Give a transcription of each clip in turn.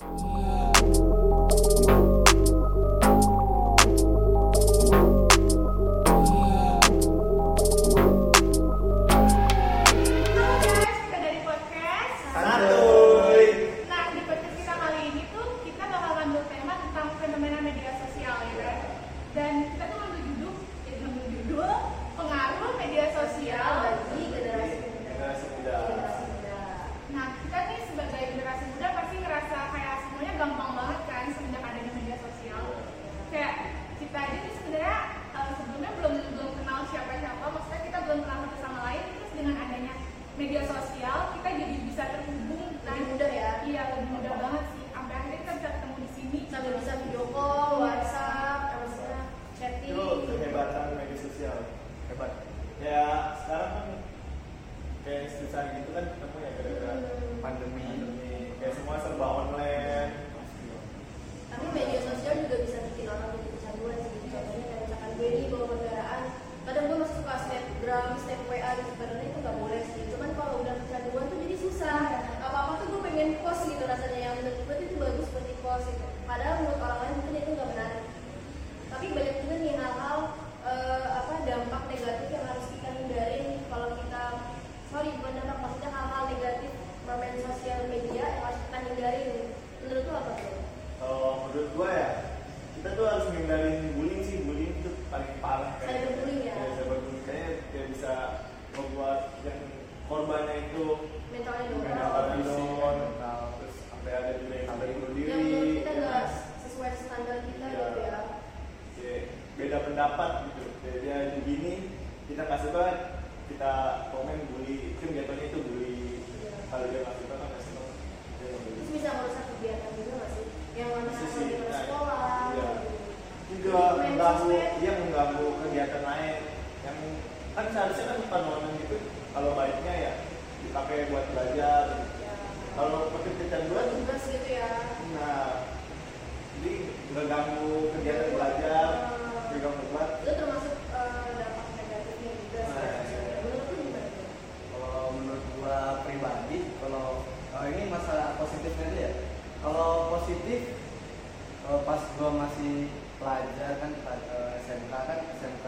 Yeah. pelajar kan uh, eh, SMK kan SMK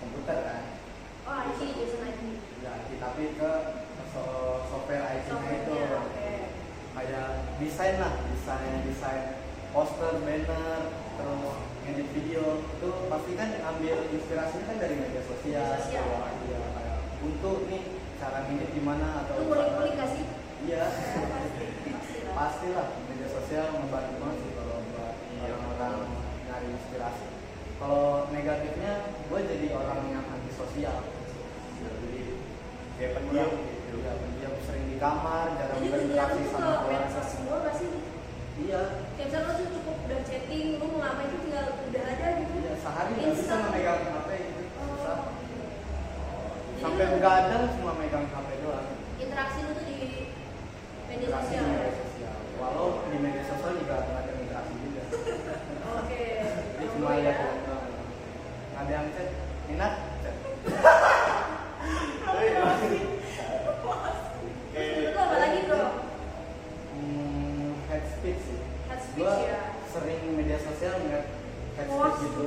komputer kan? Oh IT jurusan IT ya IT tapi ke so, software IT nya itu. Ya, okay. kayak desain lah desain desain poster banner terus edit video. Itu pasti kan ambil inspirasinya kan dari media sosial, media sosial. Atau, ya, kayak untuk nih cara ngedit gimana atau itu ngulik-ngulik gak sih? iya. Pastilah media sosial membantu banget sih kalau buat iya. orang-orang cari inspirasi kalau negatifnya gue jadi orang yang antisosial. Jadi kayak pendiam iya. gitu. Ya pendiam. Sering di kamar jarang berinteraksi sama orang. medsos semua gak sih iya. Kayak misalnya tuh cukup udah chatting lu mau ngapain itu tinggal udah ada gitu. Iya sehari nggak bisa memegang hp itu susah. Oh. sampai cuma megang hp doang. Interaksi lo tuh di media sosial, media sosial. walau di media sosial juga enak Terus apa lagi bro? Hmm, head speech sih. Head speech gua. Ya. Sering media sosial ngeliat head speech gitu.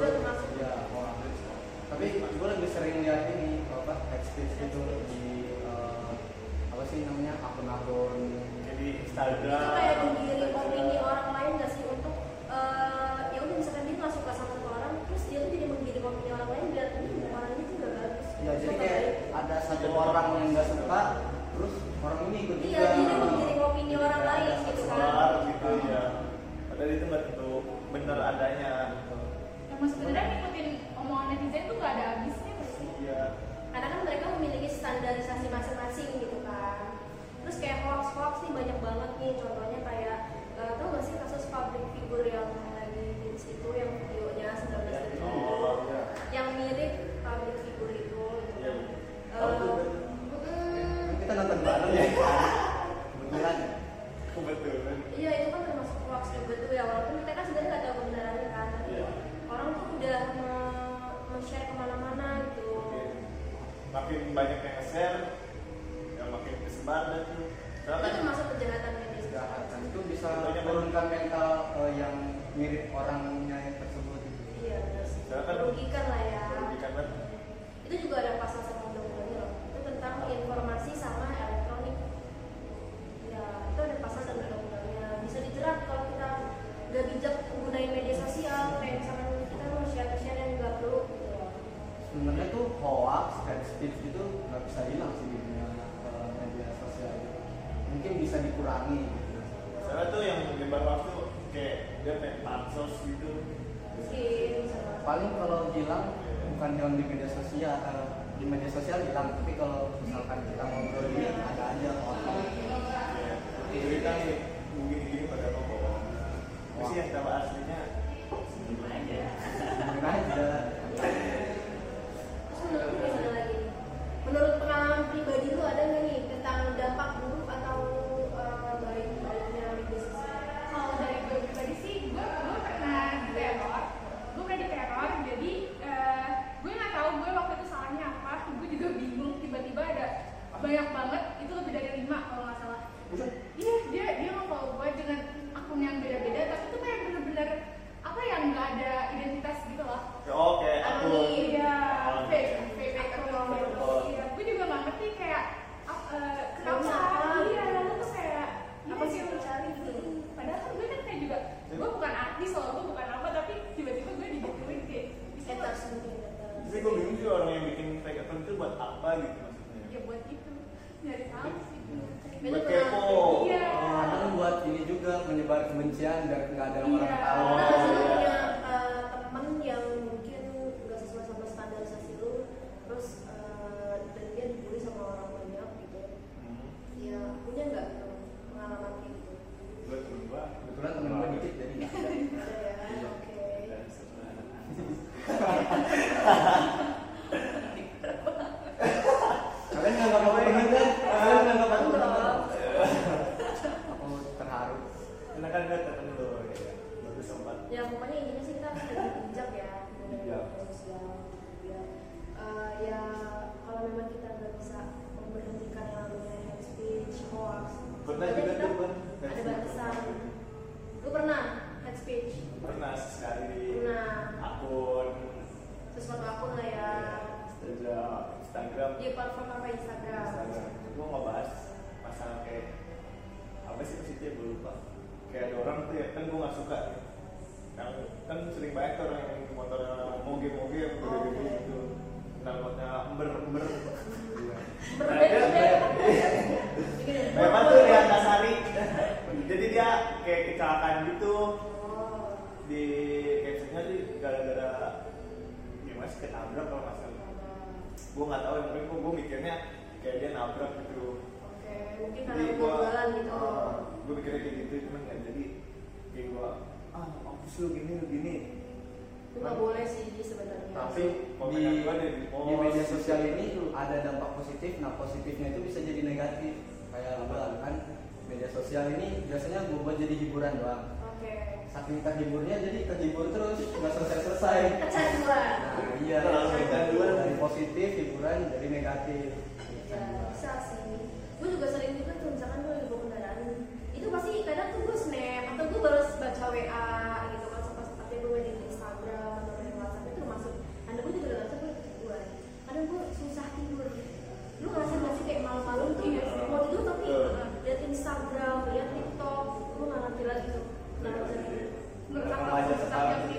Estaba manusia biar nggak ada orang-orang iya. orang itu ya kan gue nggak suka ya. Nah, kan sering banyak orang yang motor moge moge. isu gini gini. Nggak boleh sih sebenarnya. Tapi di, di media sosial ini ada dampak positif. Nah positifnya itu bisa jadi negatif. Kayak apa kan media sosial ini biasanya gue buat jadi hiburan doang. Okay. saking terhiburnya jadi terhibur terus nggak selesai selesai kecanduan. Nah iya. Kecanduan. dari positif hiburan jadi negatif. Gracias.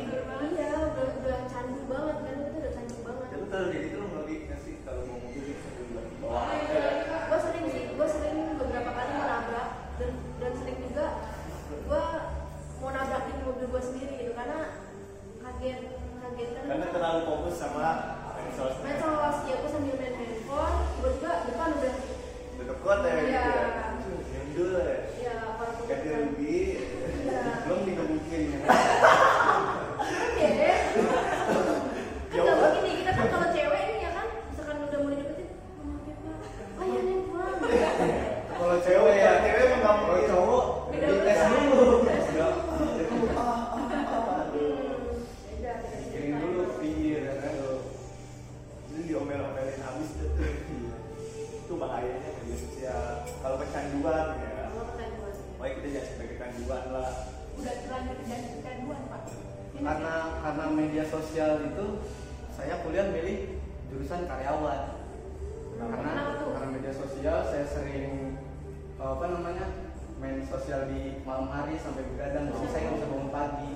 malam hari sampai begadang jadi saya nggak bisa bangun pagi.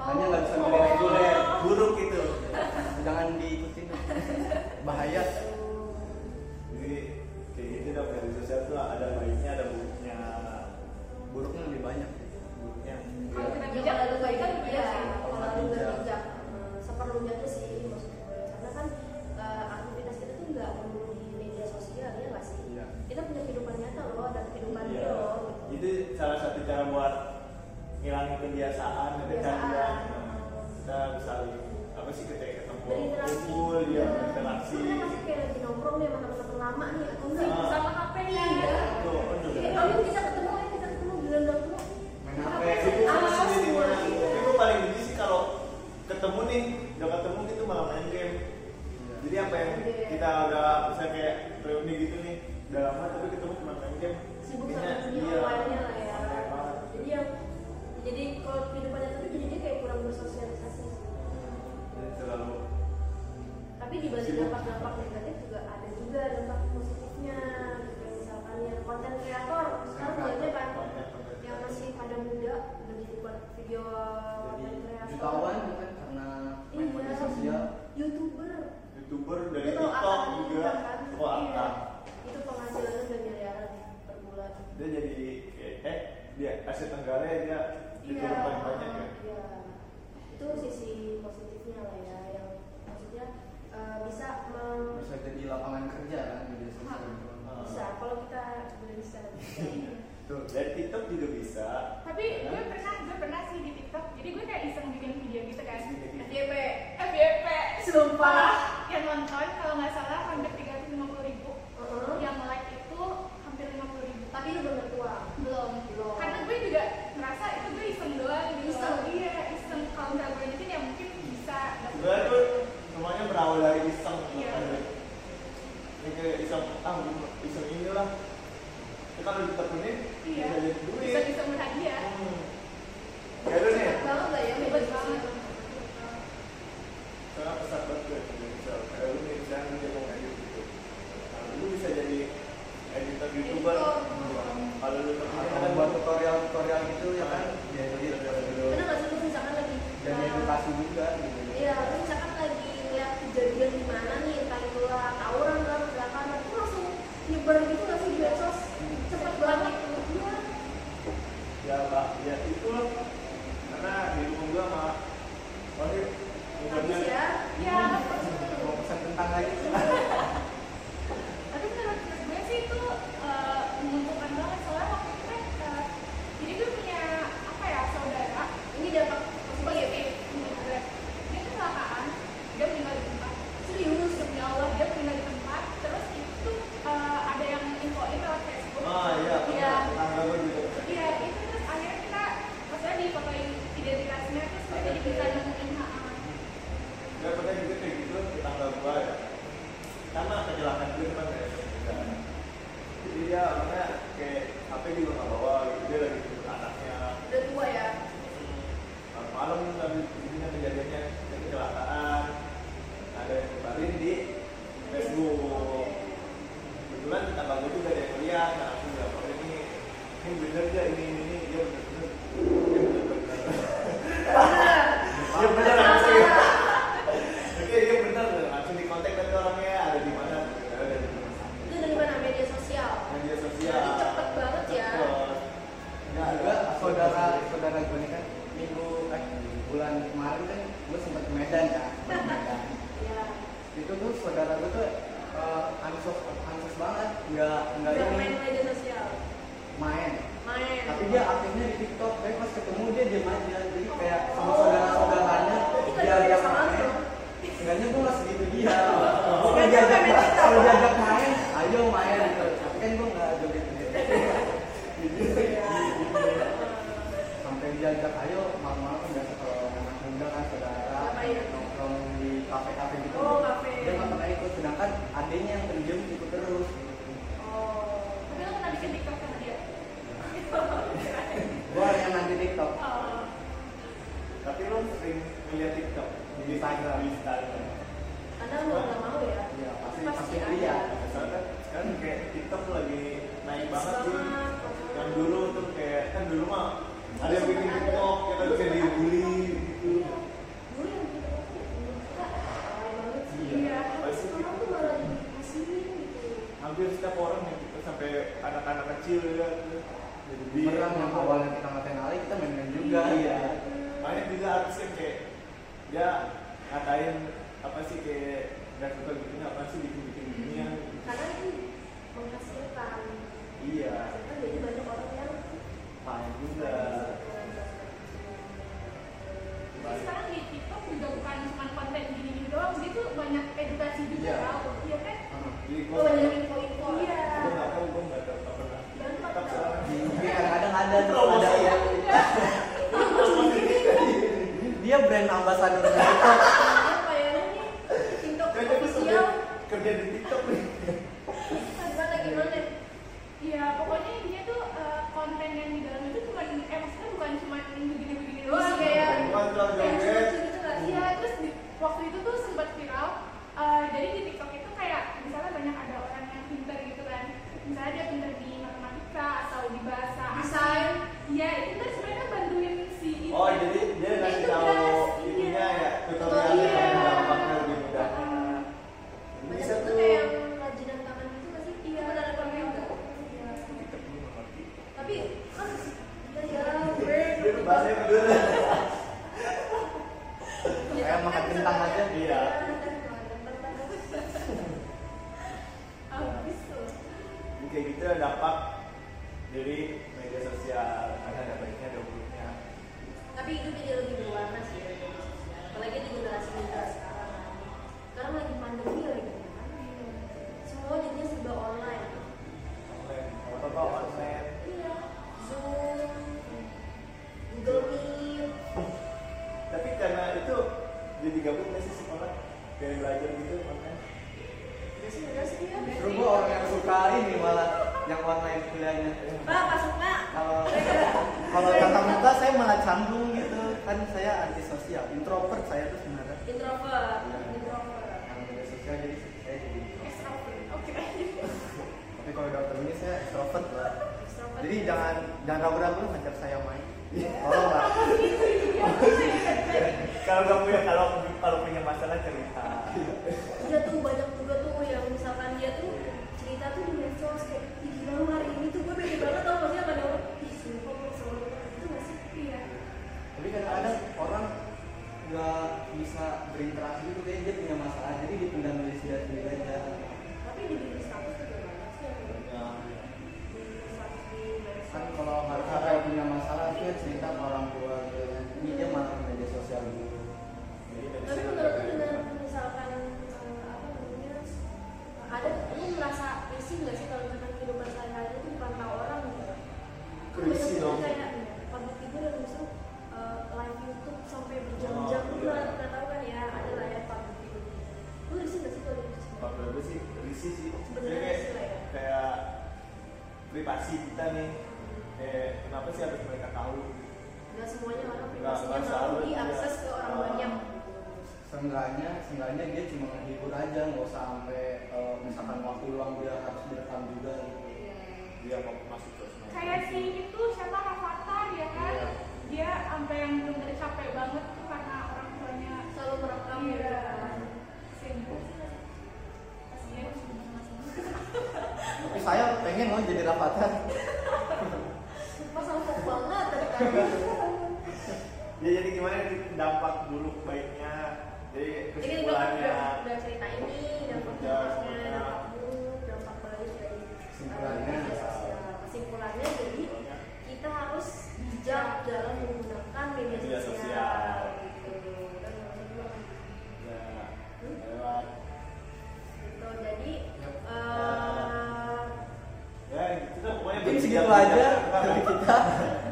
Oh. Hanya nggak bisa beli reguler oh. buruk gitu. Jangan diikutin. Bahaya. Jadi kayak gitu dong media sosial tuh ada baiknya ada buruknya. Buruknya lebih banyak. Buruknya kalau kita bicara baik kan iya. mãn thì cũng dịch video jadi kreator. jutawan juga karena main iya, media sosial? Youtuber. Youtuber dari itu tiktok juga. wah kan? oh, iya. itu penghasilannya udah miliaran per bulan. Dia jadi eh dia asli Tenggara ya, dia itu iya, paling oh, banyak ya? iya. itu sisi positifnya lah ya yang maksudnya uh, bisa mem- bisa jadi lapangan kerja kan media sosial. Bisa. Kalau kita bisa Gitu. Tuh, dari TikTok juga bisa. Tapi nah. gue pernah, gue pernah sih di TikTok. Jadi gue kayak iseng bikin video gitu kan. FYP, FYP, sumpah. Yang nonton kalau nggak salah juga gitu. Iya lu misalkan lagi lihat kejadian di mana nih entah itu lah tawuran lah kecelakaan itu langsung nyebar gitu nggak sih di medsos? Cepet banget. Iya ya pak ya. diajak ayo malam-malam kan biasa kalau anak muda kan saudara ya? nongkrong di kafe-kafe gitu. Oh, kafe. dia nggak pernah ikut sedangkan adiknya yang pendiam ikut terus. Oh tapi lo pernah bikin tiktok sama dia? Gue yang nanti tiktok. Oh. Tapi lo sering melihat tiktok di instagram? Di instagram. Karena lo nggak mau ya? Iya pasti pasti, pasti iya soalnya kan kayak tiktok lagi naik banget sih. Yang dulu tuh kayak kan dulu mah ada yang bikin TikTok ya kan bisa dibully gitu kita. Iya. Dikasihin gitu. hampir setiap orang yang kita sampai anak-anak kecil ya Jadi bumerang yang awalnya kita ngatain alay, kita main-main juga. iya banyak juga artis yang kayak dia ngatain apa sih kayak nggak suka gitu apa sih bikin-bikin ginian Karena itu menghasilkan. iya jadi banyak orang yang main juga Tapi sekarang di TikTok juga bukan cuma konten gini-gini doang, dia tuh banyak edukasi juga Iya. tau. Iya kan? Hmm. jadi Oh, gue banyak info-info. Iya. gue nggak tahu gue nggak tahu nggak pernah TikTok soalnya Tapi kadang-kadang ada tuh Promosi ada ya. ya. Dia brand ambassador jadi gabut nggak sih sekolah kayak belajar gitu online udah sih ya. Justru gua orang yang suka ini malah yang online kuliahnya. Pak, Pak suka. Kalau kalau tatap muka saya malah canggung gitu. Kan saya anti sosial, introvert saya tuh sebenarnya. Introvert, Iya. introvert. Yang media sosial jadi saya jadi introvert. Extrovert. Oke. Tapi kalau dokter ini saya extrovert lah. Extrovert. Jadi jangan jangan ragu-ragu ngajak saya main. Tolong lah. Kalau nggak punya kalau kalau punya masalah cerita privasi kita nih kayak kenapa sih harus mereka tahu Nggak semuanya orang privasinya nggak mau selalu, diakses ke orang Ah. banyak. Seenggaknya, seenggaknya dia cuma menghibur aja, nggak usah sampai eh, misalkan waktu luang dia harus direkam juga gitu. dia mau masuk ke sosmed Kayak si itu siapa Rafathar ya kan? Iya. Dia sampai yang benar capek banget tuh karena orang tuanya Selalu merekam Iya. gitu pengen loh jadi rapatan. Sumpah salfok banget tadi tadi. ya jadi gimana nih dampak buruk baiknya jadi Jadi kita kesimpulannya udah, udah cerita ini, dampak Ya, buruk, dampak baik dari Kesimpulannya. media sosial. Kesimpulannya jadi kita harus bijak dalam menggunakan Media sosial. Aja lah. dari kita.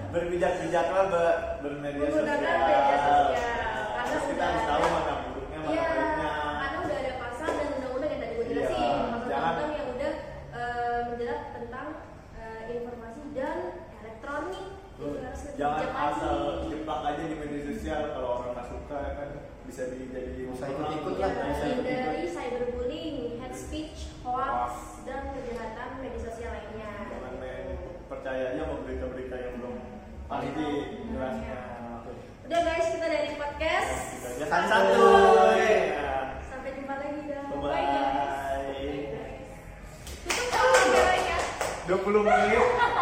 berbijak-bijaklah ber, bermedia sosial media sosial. Karena Terus kita harus tahu mana buruknya mana Iya, baiknya karena udah ada pasal dan undang-undang yang tadi gue Iya, jelasin, jangan- pasal-pasal yang udah eh, menjerat tentang eh, informasi dan elektronik. Jangan asal jeplak aja di media sosial kalau orang nggak suka ya kan bisa di- jadi Bisa ikut-ikut lah, Ya, bisa hindari cyberbullying, hate speech, hoax, Hoax. dan kejahatan media sosial lainnya. jangan main percayanya sama berita-berita yang belum Oke. Udah guys, kita dari podcast. kita aja santuy Ya. Sampai jumpa lagi dah. bye Bye, bye Tutup dong kameranya. 20 menit